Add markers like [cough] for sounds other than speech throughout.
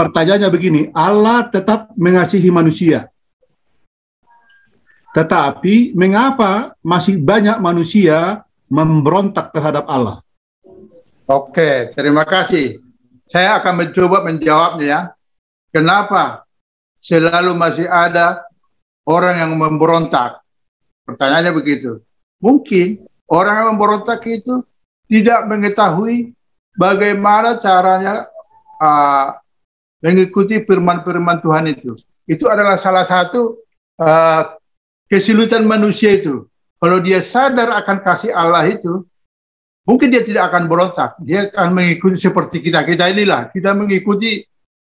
pertanyaannya begini, Allah tetap mengasihi manusia. Tetapi mengapa masih banyak manusia memberontak terhadap Allah? Oke, terima kasih. Saya akan mencoba menjawabnya ya. Kenapa selalu masih ada orang yang memberontak? Pertanyaannya begitu. Mungkin orang yang memberontak itu tidak mengetahui bagaimana caranya uh, mengikuti firman-firman Tuhan itu. Itu adalah salah satu uh, kesulitan manusia itu. Kalau dia sadar akan kasih Allah itu, mungkin dia tidak akan berontak. Dia akan mengikuti seperti kita. Kita inilah, kita mengikuti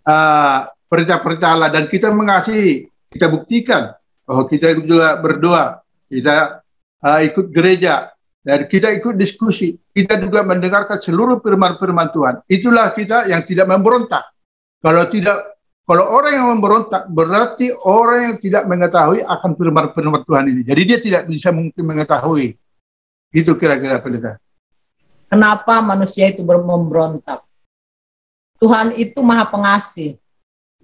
uh, perintah-perintah Allah dan kita mengasihi. Kita buktikan bahwa kita juga berdoa, kita uh, ikut gereja, dan kita ikut diskusi. Kita juga mendengarkan seluruh firman-firman Tuhan. Itulah kita yang tidak memberontak. Kalau tidak kalau orang yang memberontak berarti orang yang tidak mengetahui akan firman-firman Tuhan ini. Jadi dia tidak bisa mungkin mengetahui. Itu kira-kira pendeta. Kenapa manusia itu memberontak? Tuhan itu maha pengasih.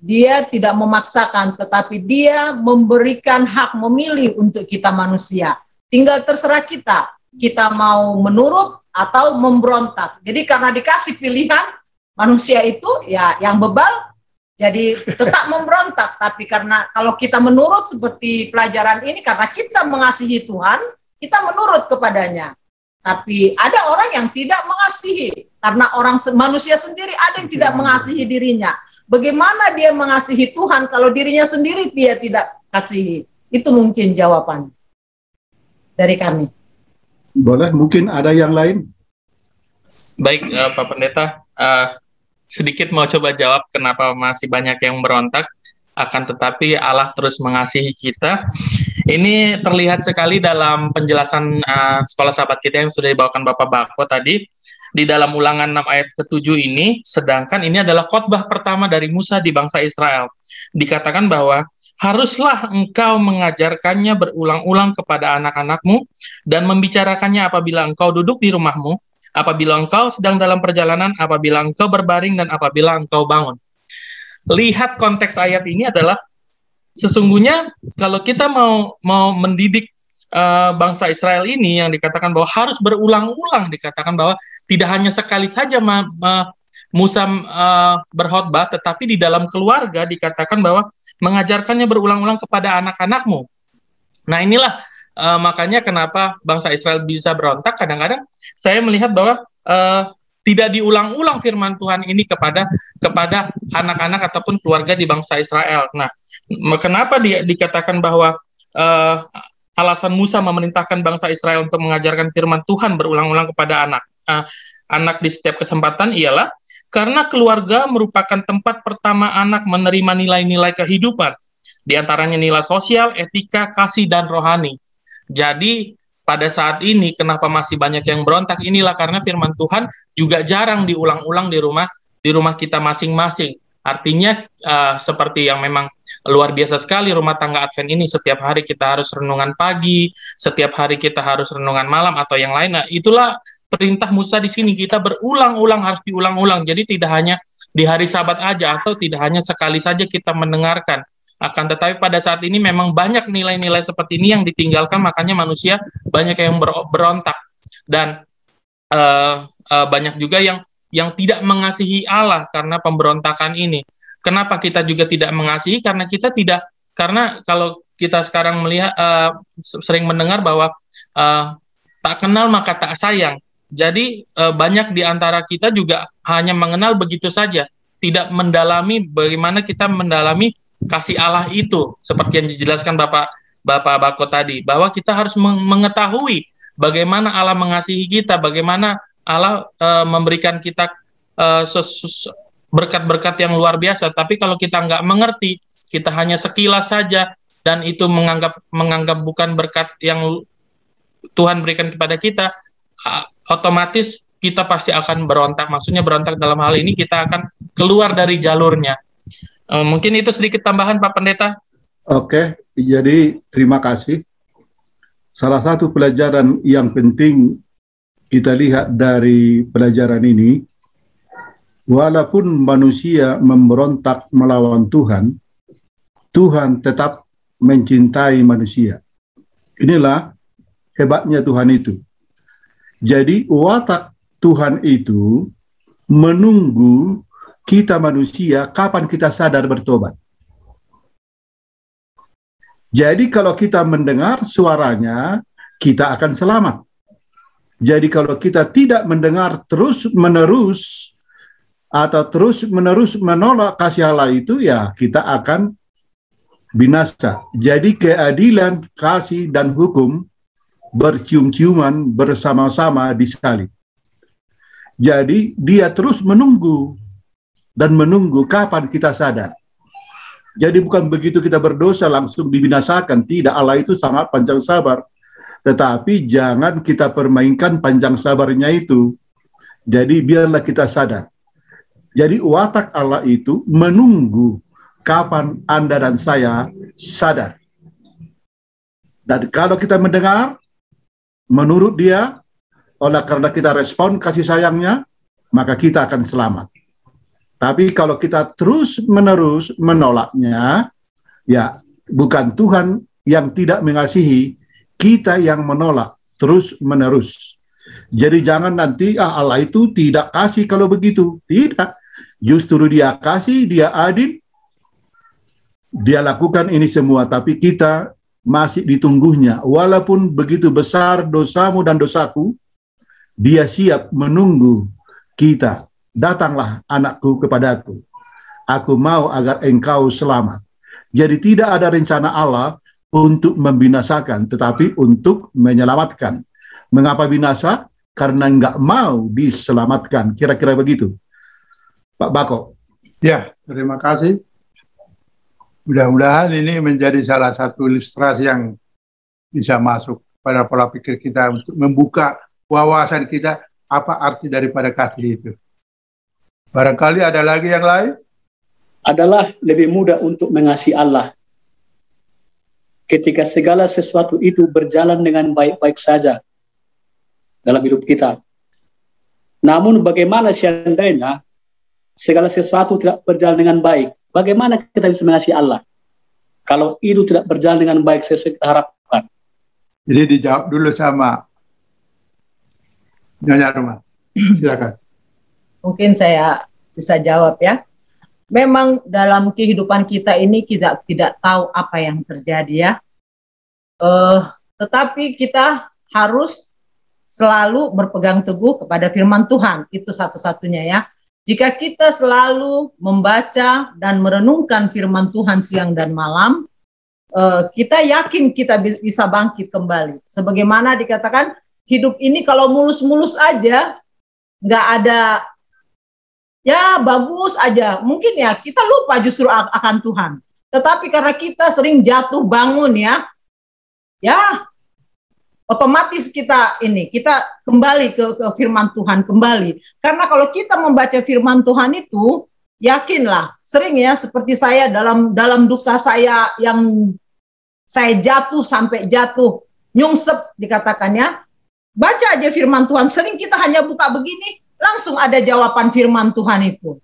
Dia tidak memaksakan, tetapi dia memberikan hak memilih untuk kita manusia. Tinggal terserah kita, kita mau menurut atau memberontak. Jadi karena dikasih pilihan, manusia itu ya yang bebal jadi tetap memberontak, tapi karena kalau kita menurut seperti pelajaran ini, karena kita mengasihi Tuhan, kita menurut kepadanya. Tapi ada orang yang tidak mengasihi, karena orang manusia sendiri ada yang tidak mengasihi dirinya. Bagaimana dia mengasihi Tuhan kalau dirinya sendiri dia tidak kasihi? Itu mungkin jawaban dari kami. Boleh, mungkin ada yang lain? Baik, uh, Pak Pendeta. Uh, sedikit mau coba jawab kenapa masih banyak yang berontak akan tetapi Allah terus mengasihi kita. Ini terlihat sekali dalam penjelasan uh, sekolah sahabat kita yang sudah dibawakan Bapak Bako tadi di dalam ulangan 6 ayat ke-7 ini, sedangkan ini adalah khotbah pertama dari Musa di bangsa Israel. Dikatakan bahwa haruslah engkau mengajarkannya berulang-ulang kepada anak-anakmu dan membicarakannya apabila engkau duduk di rumahmu, apabila engkau sedang dalam perjalanan, apabila engkau berbaring, dan apabila engkau bangun. Lihat konteks ayat ini adalah sesungguhnya kalau kita mau mau mendidik uh, bangsa Israel ini yang dikatakan bahwa harus berulang-ulang dikatakan bahwa tidak hanya sekali saja ma, ma, Musa uh, berkhotbah, tetapi di dalam keluarga dikatakan bahwa mengajarkannya berulang-ulang kepada anak-anakmu. Nah inilah uh, makanya kenapa bangsa Israel bisa berontak kadang-kadang saya melihat bahwa uh, tidak diulang-ulang firman Tuhan ini kepada kepada anak-anak ataupun keluarga di bangsa Israel. Nah, kenapa dia dikatakan bahwa uh, alasan Musa memerintahkan bangsa Israel untuk mengajarkan firman Tuhan berulang-ulang kepada anak uh, anak di setiap kesempatan ialah karena keluarga merupakan tempat pertama anak menerima nilai-nilai kehidupan, di antaranya nilai sosial, etika, kasih, dan rohani. Jadi pada saat ini kenapa masih banyak yang berontak inilah karena firman Tuhan juga jarang diulang-ulang di rumah di rumah kita masing-masing. Artinya uh, seperti yang memang luar biasa sekali rumah tangga Advent ini setiap hari kita harus renungan pagi, setiap hari kita harus renungan malam atau yang lain. Nah, itulah perintah Musa di sini kita berulang-ulang harus diulang-ulang. Jadi tidak hanya di hari Sabat aja atau tidak hanya sekali saja kita mendengarkan, akan tetapi pada saat ini memang banyak nilai-nilai seperti ini yang ditinggalkan, makanya manusia banyak yang ber berontak dan uh, uh, banyak juga yang yang tidak mengasihi Allah karena pemberontakan ini. Kenapa kita juga tidak mengasihi? Karena kita tidak karena kalau kita sekarang melihat uh, sering mendengar bahwa uh, tak kenal maka tak sayang. Jadi uh, banyak di antara kita juga hanya mengenal begitu saja tidak mendalami bagaimana kita mendalami kasih Allah itu seperti yang dijelaskan Bapak Bapak Bako tadi bahwa kita harus mengetahui bagaimana Allah mengasihi kita, bagaimana Allah uh, memberikan kita uh, berkat-berkat yang luar biasa. Tapi kalau kita nggak mengerti, kita hanya sekilas saja dan itu menganggap menganggap bukan berkat yang Tuhan berikan kepada kita, otomatis kita pasti akan berontak. Maksudnya berontak dalam hal ini kita akan keluar dari jalurnya. Uh, mungkin itu sedikit tambahan Pak Pendeta. Oke, jadi terima kasih. Salah satu pelajaran yang penting kita lihat dari pelajaran ini walaupun manusia memberontak melawan Tuhan, Tuhan tetap mencintai manusia. Inilah hebatnya Tuhan itu. Jadi watak Tuhan itu menunggu kita manusia kapan kita sadar bertobat. Jadi kalau kita mendengar suaranya, kita akan selamat. Jadi kalau kita tidak mendengar terus-menerus atau terus-menerus menolak kasih Allah itu, ya kita akan binasa. Jadi keadilan, kasih, dan hukum bercium-ciuman bersama-sama di salib. Jadi dia terus menunggu dan menunggu kapan kita sadar. Jadi bukan begitu kita berdosa langsung dibinasakan. Tidak, Allah itu sangat panjang sabar. Tetapi jangan kita permainkan panjang sabarnya itu. Jadi biarlah kita sadar. Jadi watak Allah itu menunggu kapan Anda dan saya sadar. Dan kalau kita mendengar, menurut dia, oleh karena kita respon kasih sayangnya, maka kita akan selamat. Tapi kalau kita terus-menerus menolaknya, ya bukan Tuhan yang tidak mengasihi, kita yang menolak terus-menerus. Jadi jangan nanti ah, Allah itu tidak kasih kalau begitu. Tidak. Justru dia kasih, dia adil, dia lakukan ini semua, tapi kita masih ditunggunya. Walaupun begitu besar dosamu dan dosaku, dia siap menunggu kita datanglah anakku kepadaku. Aku mau agar engkau selamat. Jadi tidak ada rencana Allah untuk membinasakan, tetapi untuk menyelamatkan. Mengapa binasa? Karena enggak mau diselamatkan. Kira-kira begitu. Pak Bako. Ya, terima kasih. Mudah-mudahan ini menjadi salah satu ilustrasi yang bisa masuk pada pola pikir kita untuk membuka wawasan kita apa arti daripada kasih itu. Barangkali ada lagi yang lain? Adalah lebih mudah untuk mengasihi Allah. Ketika segala sesuatu itu berjalan dengan baik-baik saja dalam hidup kita. Namun bagaimana seandainya segala sesuatu tidak berjalan dengan baik? Bagaimana kita bisa mengasihi Allah? Kalau itu tidak berjalan dengan baik sesuai kita harapkan. Jadi dijawab dulu sama Nyonya Rumah. [clears throat] Silakan mungkin saya bisa jawab ya. Memang dalam kehidupan kita ini kita tidak tahu apa yang terjadi ya. Uh, tetapi kita harus selalu berpegang teguh kepada firman Tuhan. Itu satu-satunya ya. Jika kita selalu membaca dan merenungkan firman Tuhan siang dan malam, uh, kita yakin kita bisa bangkit kembali. Sebagaimana dikatakan, hidup ini kalau mulus-mulus aja, nggak ada ya bagus aja. Mungkin ya kita lupa justru akan Tuhan. Tetapi karena kita sering jatuh bangun ya, ya otomatis kita ini kita kembali ke, ke firman Tuhan kembali. Karena kalau kita membaca firman Tuhan itu yakinlah sering ya seperti saya dalam dalam duka saya yang saya jatuh sampai jatuh nyungsep dikatakannya baca aja firman Tuhan sering kita hanya buka begini langsung ada jawaban firman Tuhan itu.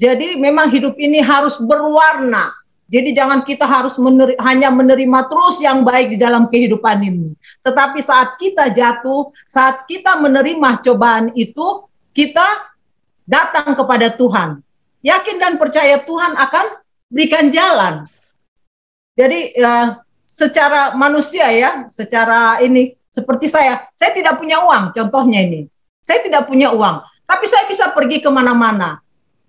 Jadi memang hidup ini harus berwarna. Jadi jangan kita harus meneri hanya menerima terus yang baik di dalam kehidupan ini. Tetapi saat kita jatuh, saat kita menerima cobaan itu, kita datang kepada Tuhan. Yakin dan percaya Tuhan akan berikan jalan. Jadi ya, secara manusia ya, secara ini seperti saya, saya tidak punya uang. Contohnya ini, saya tidak punya uang. Tapi saya bisa pergi ke mana-mana.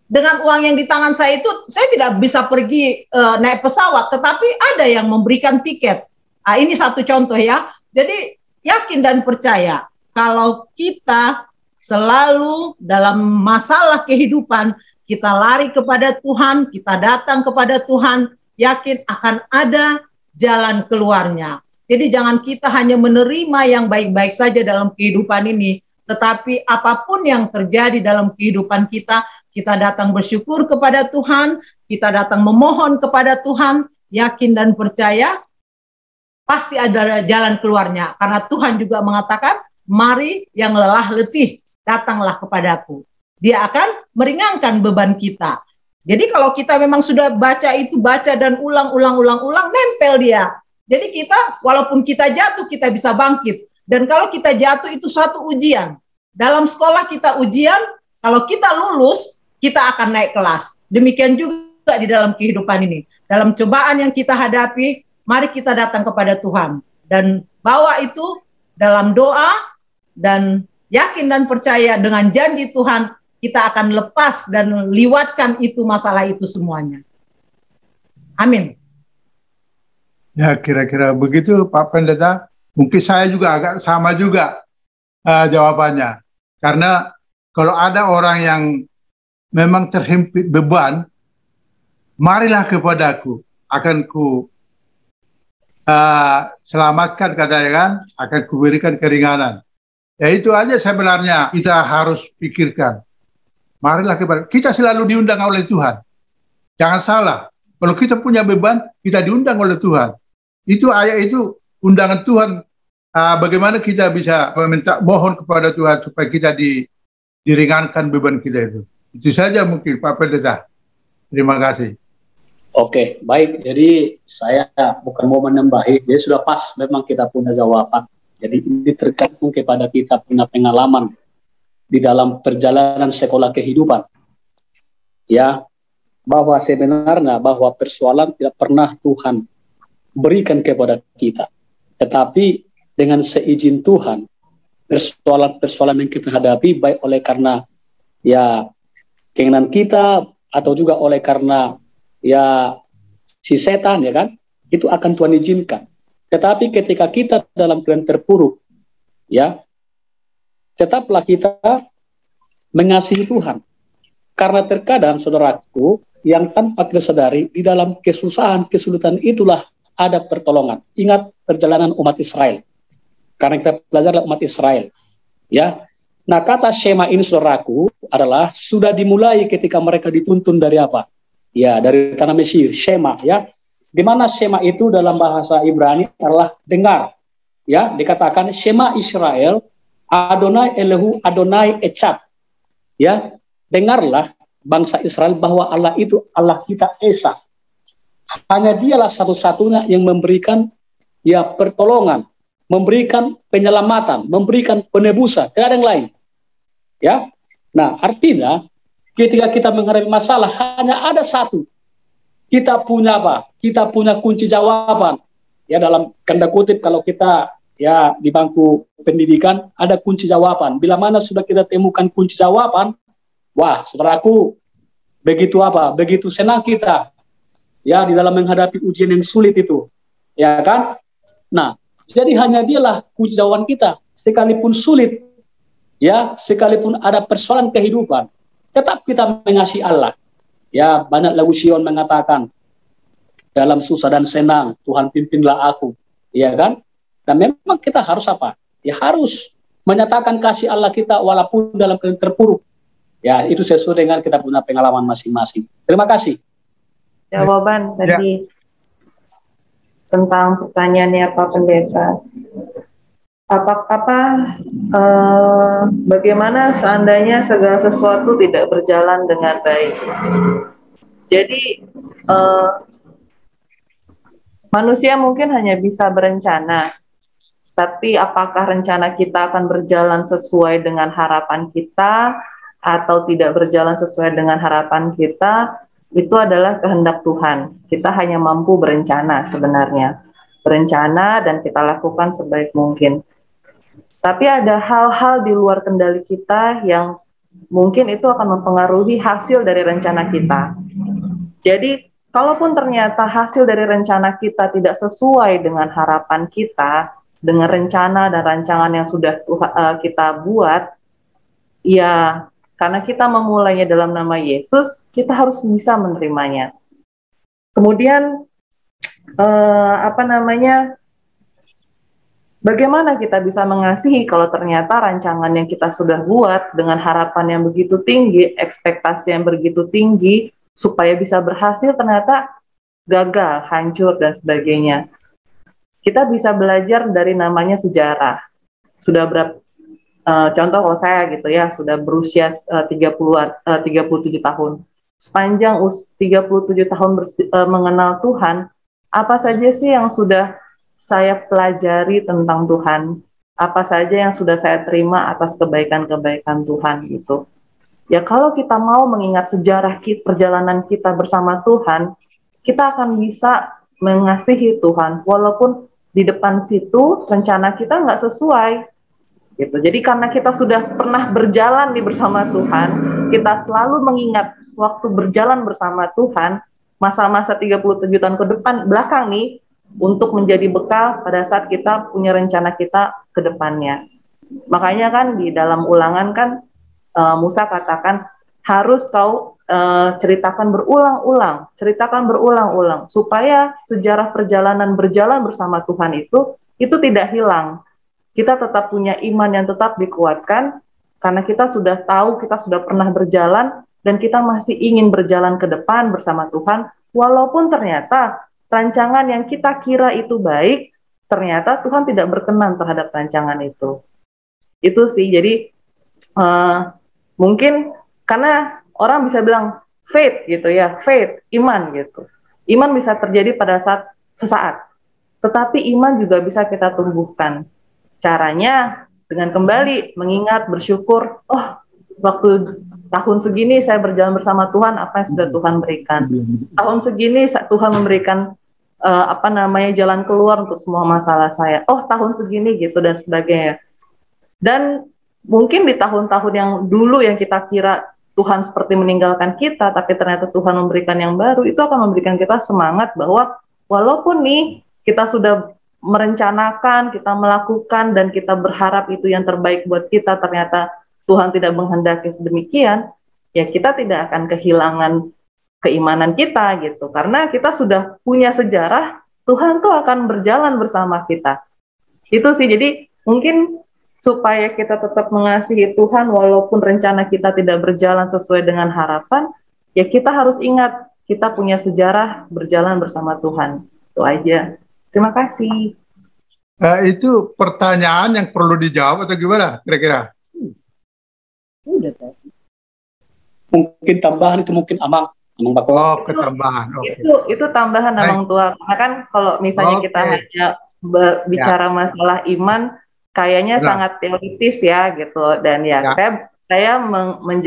Dengan uang yang di tangan saya itu, saya tidak bisa pergi uh, naik pesawat, tetapi ada yang memberikan tiket. Nah, ini satu contoh ya. Jadi yakin dan percaya kalau kita selalu dalam masalah kehidupan kita lari kepada Tuhan, kita datang kepada Tuhan, yakin akan ada jalan keluarnya. Jadi jangan kita hanya menerima yang baik-baik saja dalam kehidupan ini, tetapi apa pun yang terjadi dalam kehidupan kita, kita datang bersyukur kepada Tuhan, kita datang memohon kepada Tuhan, yakin dan percaya, pasti ada jalan keluarnya. Karena Tuhan juga mengatakan, mari yang lelah letih, datanglah kepadaku. dia akan meringankan beban kita. Jadi kalau kita memang sudah baca itu baca dan ulang-ulang-ulang-ulang nempel dia. Jadi kita walaupun kita jatuh kita bisa bangkit. Dan kalau kita jatuh itu satu ujian. Dalam sekolah kita ujian, kalau kita lulus kita akan naik kelas. Demikian juga di dalam kehidupan ini. Dalam cobaan yang kita hadapi, mari kita datang kepada Tuhan dan bawa itu dalam doa dan yakin dan percaya dengan janji Tuhan kita akan lepas dan liwatkan itu masalah itu semuanya. Amin. Ya kira-kira begitu Pak Pendeta. Mungkin saya juga agak sama juga uh, jawabannya. Karena kalau ada orang yang memang terhimpit beban, marilah kepadaku, akan ku uh, selamatkan katanya kan, akan kuberikan keringanan. Ya itu aja sebenarnya kita harus pikirkan. Marilah kepada kita selalu diundang oleh Tuhan. Jangan salah. Kalau kita punya beban, kita diundang oleh Tuhan. Itu ayat itu undangan Tuhan. Uh, bagaimana kita bisa meminta mohon kepada Tuhan supaya kita di, diringankan beban kita itu. Itu saja mungkin Pak Pendeta. Terima kasih. Oke, baik. Jadi saya bukan mau menambahi, jadi sudah pas memang kita punya jawaban. Jadi ini tergantung kepada kita punya pengalaman di dalam perjalanan sekolah kehidupan. Ya, bahwa sebenarnya bahwa persoalan tidak pernah Tuhan berikan kepada kita. Tetapi dengan seizin Tuhan, persoalan-persoalan yang kita hadapi baik oleh karena ya keinginan kita atau juga oleh karena ya si setan ya kan, itu akan Tuhan izinkan. Tetapi ketika kita dalam keadaan terpuruk, ya, tetaplah kita mengasihi Tuhan. Karena terkadang saudaraku yang tanpa kita sadari di dalam kesusahan, kesulitan itulah ada pertolongan. Ingat perjalanan umat Israel. Karena kita belajar umat Israel. Ya. Nah, kata Shema ini saudaraku adalah sudah dimulai ketika mereka dituntun dari apa? Ya, dari tanah Mesir, Shema ya. Di mana Shema itu dalam bahasa Ibrani adalah dengar. Ya, dikatakan Shema Israel Adonai Elehu Adonai Ecap. Ya, dengarlah bangsa Israel bahwa Allah itu Allah kita Esa. Hanya dialah satu-satunya yang memberikan ya pertolongan, memberikan penyelamatan, memberikan penebusan, tidak ada yang lain. Ya. Nah, artinya ketika kita menghadapi masalah hanya ada satu. Kita punya apa? Kita punya kunci jawaban. Ya dalam kanda kutip kalau kita ya di bangku pendidikan ada kunci jawaban. Bila mana sudah kita temukan kunci jawaban, wah, saudaraku, begitu apa? Begitu senang kita ya di dalam menghadapi ujian yang sulit itu. Ya kan? Nah, jadi hanya dialah kunci jawaban kita. Sekalipun sulit, ya, sekalipun ada persoalan kehidupan, tetap kita mengasihi Allah. Ya, banyak lagu Sion mengatakan, dalam susah dan senang, Tuhan pimpinlah aku. Ya kan? Dan memang kita harus apa? Ya harus menyatakan kasih Allah kita walaupun dalam keadaan terpuruk. Ya, itu sesuai dengan kita punya pengalaman masing-masing. Terima kasih. Jawaban ya. Tentang pertanyaannya Pak Pendeta. Apa apa eh, bagaimana seandainya segala sesuatu tidak berjalan dengan baik? Jadi eh, manusia mungkin hanya bisa berencana, tapi apakah rencana kita akan berjalan sesuai dengan harapan kita atau tidak berjalan sesuai dengan harapan kita, itu adalah kehendak Tuhan. Kita hanya mampu berencana sebenarnya. Berencana dan kita lakukan sebaik mungkin. Tapi ada hal-hal di luar kendali kita yang mungkin itu akan mempengaruhi hasil dari rencana kita. Jadi, kalaupun ternyata hasil dari rencana kita tidak sesuai dengan harapan kita, dengan rencana dan rancangan yang sudah uh, kita buat, ya karena kita memulainya dalam nama Yesus, kita harus bisa menerimanya. Kemudian uh, apa namanya? Bagaimana kita bisa mengasihi kalau ternyata rancangan yang kita sudah buat dengan harapan yang begitu tinggi, ekspektasi yang begitu tinggi, supaya bisa berhasil ternyata gagal, hancur, dan sebagainya kita bisa belajar dari namanya sejarah. Sudah berapa uh, contoh kalau saya gitu ya sudah berusia uh, 30-an uh, 37 tahun. Sepanjang us 37 tahun uh, mengenal Tuhan, apa saja sih yang sudah saya pelajari tentang Tuhan? Apa saja yang sudah saya terima atas kebaikan-kebaikan Tuhan itu? Ya kalau kita mau mengingat sejarah kita, perjalanan kita bersama Tuhan, kita akan bisa mengasihi Tuhan walaupun di depan situ rencana kita nggak sesuai gitu. Jadi karena kita sudah pernah berjalan di bersama Tuhan, kita selalu mengingat waktu berjalan bersama Tuhan, masa-masa 37 tahun ke depan belakang nih untuk menjadi bekal pada saat kita punya rencana kita ke depannya. Makanya kan di dalam ulangan kan uh, Musa katakan harus kau uh, ceritakan berulang-ulang, ceritakan berulang-ulang supaya sejarah perjalanan berjalan bersama Tuhan itu itu tidak hilang. Kita tetap punya iman yang tetap dikuatkan karena kita sudah tahu kita sudah pernah berjalan dan kita masih ingin berjalan ke depan bersama Tuhan walaupun ternyata rancangan yang kita kira itu baik ternyata Tuhan tidak berkenan terhadap rancangan itu. Itu sih jadi uh, mungkin karena orang bisa bilang faith gitu ya, faith, iman gitu. Iman bisa terjadi pada saat sesaat. Tetapi iman juga bisa kita tumbuhkan. Caranya dengan kembali mengingat, bersyukur, oh waktu tahun segini saya berjalan bersama Tuhan, apa yang sudah Tuhan berikan. Tahun segini Tuhan memberikan uh, apa namanya jalan keluar untuk semua masalah saya. Oh tahun segini gitu dan sebagainya. Dan mungkin di tahun-tahun yang dulu yang kita kira Tuhan seperti meninggalkan kita, tapi ternyata Tuhan memberikan yang baru, itu akan memberikan kita semangat bahwa walaupun nih kita sudah merencanakan, kita melakukan, dan kita berharap itu yang terbaik buat kita, ternyata Tuhan tidak menghendaki sedemikian, ya kita tidak akan kehilangan keimanan kita gitu. Karena kita sudah punya sejarah, Tuhan tuh akan berjalan bersama kita. Itu sih, jadi mungkin supaya kita tetap mengasihi Tuhan walaupun rencana kita tidak berjalan sesuai dengan harapan, ya kita harus ingat kita punya sejarah berjalan bersama Tuhan. Itu aja. Terima kasih. Uh, itu pertanyaan yang perlu dijawab atau gimana kira-kira? Udah Mungkin tambahan itu mungkin amang. Amang Bako. Oh, ketambahan. Okay. Itu itu tambahan Baik. amang tua. Karena kan kalau misalnya okay. kita hanya bicara ya. masalah iman, kayaknya nah. sangat teoritis ya gitu dan ya, ya. saya saya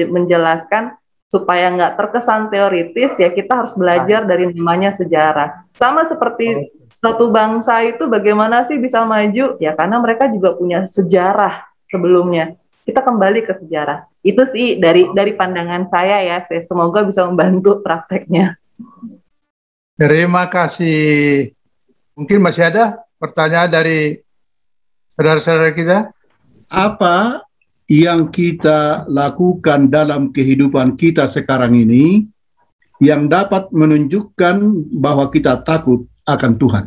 menjelaskan supaya nggak terkesan teoritis ya kita harus belajar nah. dari namanya sejarah sama seperti. Suatu bangsa itu bagaimana sih bisa maju? Ya karena mereka juga punya sejarah sebelumnya. Kita kembali ke sejarah. Itu sih dari dari pandangan saya ya saya semoga bisa membantu prakteknya. Terima kasih. Mungkin masih ada pertanyaan dari saudara-saudara kita? Apa yang kita lakukan dalam kehidupan kita sekarang ini yang dapat menunjukkan bahwa kita takut akan Tuhan?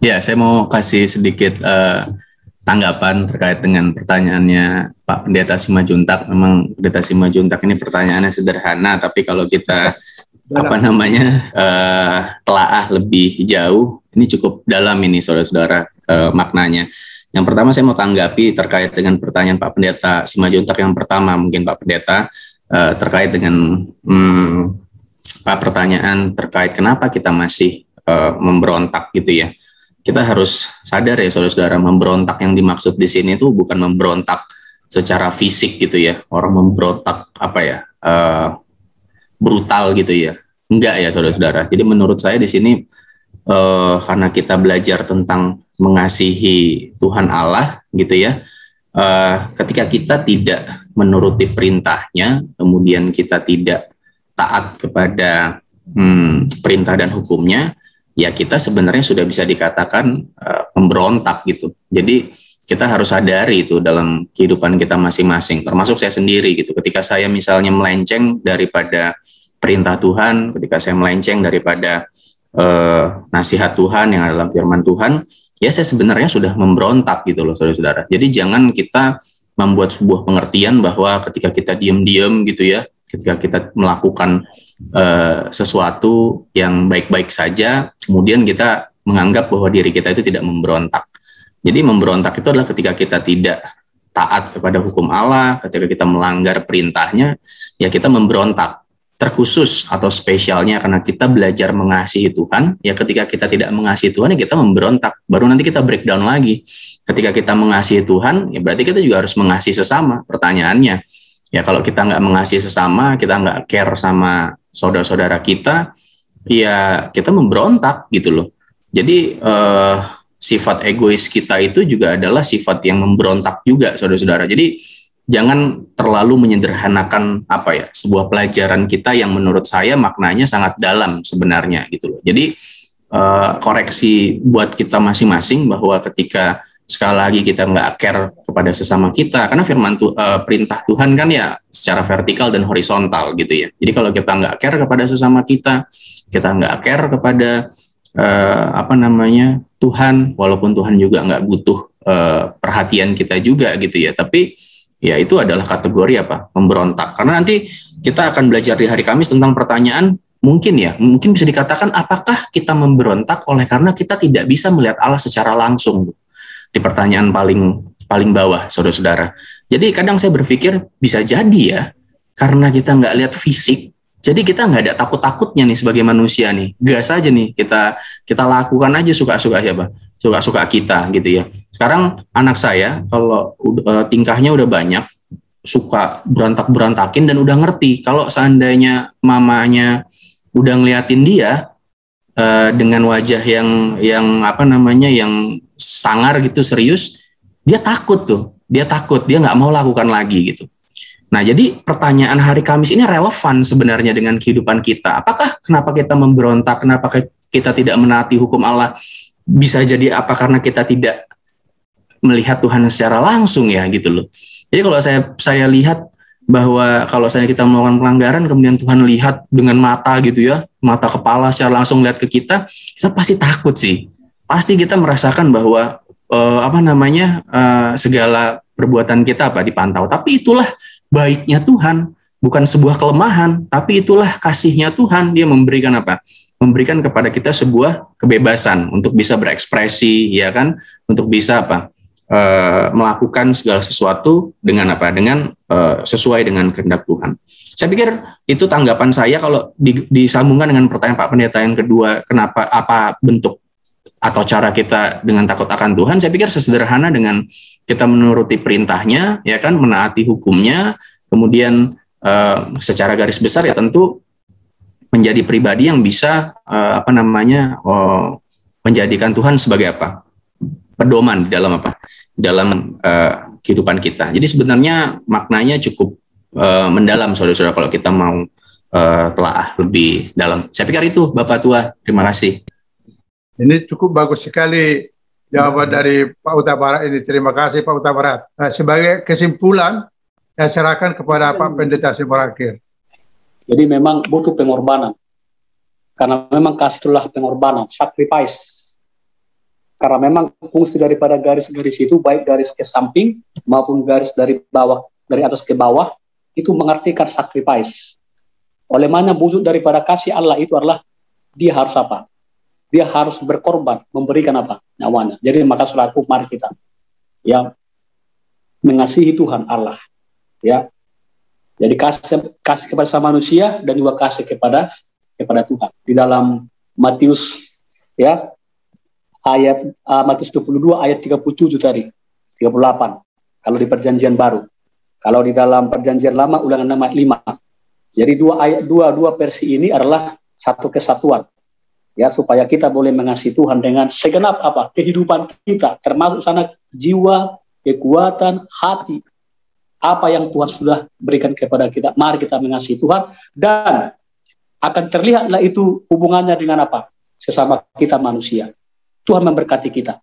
Ya, saya mau kasih sedikit uh, tanggapan terkait dengan pertanyaannya Pak Pendeta Simajuntak. Memang Pendeta Simajuntak ini pertanyaannya sederhana, tapi kalau kita apa namanya uh, telaah lebih jauh, ini cukup dalam ini saudara-saudara uh, maknanya. Yang pertama saya mau tanggapi terkait dengan pertanyaan Pak Pendeta Simajuntak yang pertama mungkin Pak Pendeta uh, terkait dengan hmm, Pak pertanyaan terkait kenapa kita masih uh, memberontak gitu ya. Kita harus sadar ya saudara-saudara memberontak yang dimaksud di sini itu bukan memberontak secara fisik gitu ya. Orang memberontak apa ya? Uh, brutal gitu ya. Enggak ya saudara-saudara. Jadi menurut saya di sini uh, karena kita belajar tentang mengasihi Tuhan Allah gitu ya uh, ketika kita tidak menuruti perintahnya kemudian kita tidak taat kepada hmm, perintah dan hukumnya ya kita sebenarnya sudah bisa dikatakan uh, pemberontak gitu jadi kita harus sadari itu dalam kehidupan kita masing-masing termasuk saya sendiri gitu ketika saya misalnya melenceng daripada perintah Tuhan ketika saya melenceng daripada uh, nasihat Tuhan yang adalah firman Tuhan, ya saya sebenarnya sudah memberontak gitu loh saudara-saudara. Jadi jangan kita membuat sebuah pengertian bahwa ketika kita diam-diam gitu ya, ketika kita melakukan uh, sesuatu yang baik-baik saja, kemudian kita menganggap bahwa diri kita itu tidak memberontak. Jadi memberontak itu adalah ketika kita tidak taat kepada hukum Allah, ketika kita melanggar perintahnya, ya kita memberontak. Terkhusus atau spesialnya karena kita belajar mengasihi Tuhan, ya ketika kita tidak mengasihi Tuhan, ya kita memberontak. Baru nanti kita breakdown lagi. Ketika kita mengasihi Tuhan, ya berarti kita juga harus mengasihi sesama. Pertanyaannya, ya kalau kita nggak mengasihi sesama, kita nggak care sama saudara-saudara kita, ya kita memberontak gitu loh. Jadi eh, sifat egois kita itu juga adalah sifat yang memberontak juga, saudara-saudara. Jadi jangan terlalu menyederhanakan apa ya sebuah pelajaran kita yang menurut saya maknanya sangat dalam sebenarnya gitu loh. Jadi uh, koreksi buat kita masing-masing bahwa ketika sekali lagi kita nggak care kepada sesama kita karena firman tu, uh, perintah Tuhan kan ya secara vertikal dan horizontal gitu ya. Jadi kalau kita nggak care kepada sesama kita, kita nggak care kepada uh, apa namanya Tuhan, walaupun Tuhan juga nggak butuh uh, perhatian kita juga gitu ya. Tapi ya itu adalah kategori apa memberontak karena nanti kita akan belajar di hari Kamis tentang pertanyaan mungkin ya mungkin bisa dikatakan apakah kita memberontak oleh karena kita tidak bisa melihat Allah secara langsung di pertanyaan paling paling bawah saudara-saudara. Jadi kadang saya berpikir bisa jadi ya karena kita nggak lihat fisik jadi kita nggak ada takut-takutnya nih sebagai manusia nih. Gas aja nih kita kita lakukan aja suka-suka siapa? Suka-suka kita gitu ya. Sekarang anak saya kalau uh, tingkahnya udah banyak suka berantak-berantakin dan udah ngerti kalau seandainya mamanya udah ngeliatin dia uh, dengan wajah yang yang apa namanya yang sangar gitu serius, dia takut tuh, dia takut, dia nggak mau lakukan lagi gitu. Nah, jadi pertanyaan hari Kamis ini relevan sebenarnya dengan kehidupan kita. Apakah kenapa kita memberontak, kenapa kita tidak menaati hukum Allah? bisa jadi apa karena kita tidak melihat Tuhan secara langsung ya gitu loh. Jadi kalau saya saya lihat bahwa kalau saya kita melakukan pelanggaran kemudian Tuhan lihat dengan mata gitu ya, mata kepala secara langsung lihat ke kita, kita pasti takut sih. Pasti kita merasakan bahwa uh, apa namanya uh, segala perbuatan kita apa dipantau. Tapi itulah baiknya Tuhan, bukan sebuah kelemahan, tapi itulah kasihnya Tuhan. Dia memberikan apa? memberikan kepada kita sebuah kebebasan untuk bisa berekspresi, ya kan, untuk bisa apa e, melakukan segala sesuatu dengan apa, dengan e, sesuai dengan kehendak Tuhan. Saya pikir itu tanggapan saya kalau di, disambungkan dengan pertanyaan Pak Pendeta yang kedua, kenapa apa bentuk atau cara kita dengan takut akan Tuhan? Saya pikir sesederhana dengan kita menuruti perintahnya, ya kan, menaati hukumnya, kemudian e, secara garis besar ya tentu menjadi pribadi yang bisa uh, apa namanya uh, menjadikan Tuhan sebagai apa pedoman di dalam apa dalam uh, kehidupan kita. Jadi sebenarnya maknanya cukup uh, mendalam saudara-saudara kalau kita mau uh, telaah lebih dalam. Saya pikir itu Bapak Tua. Terima kasih. Ini cukup bagus sekali jawaban dari Pak Utabarat ini. Terima kasih Pak Utabarat. Nah, sebagai kesimpulan, saya serahkan kepada Pak Pendeta Simorakir. Jadi memang butuh pengorbanan. Karena memang kasih itulah pengorbanan, sacrifice. Karena memang fungsi daripada garis-garis itu baik garis ke samping maupun garis dari bawah, dari atas ke bawah, itu mengartikan sacrifice. Oleh mana wujud daripada kasih Allah itu adalah dia harus apa? Dia harus berkorban, memberikan apa? Nyawanya. Jadi maka selaku mari kita ya mengasihi Tuhan Allah. Ya, jadi kasih kasih kepada sama manusia dan juga kasih kepada kepada Tuhan. Di dalam Matius ya ayat uh, Matius 22 ayat 37 tadi, 38. Kalau di perjanjian baru. Kalau di dalam perjanjian lama ulangan nama 5. Jadi dua ayat dua dua versi ini adalah satu kesatuan. Ya, supaya kita boleh mengasihi Tuhan dengan segenap apa? kehidupan kita, termasuk sana jiwa, kekuatan, hati, apa yang Tuhan sudah berikan kepada kita. Mari kita mengasihi Tuhan dan akan terlihatlah itu hubungannya dengan apa? Sesama kita manusia. Tuhan memberkati kita.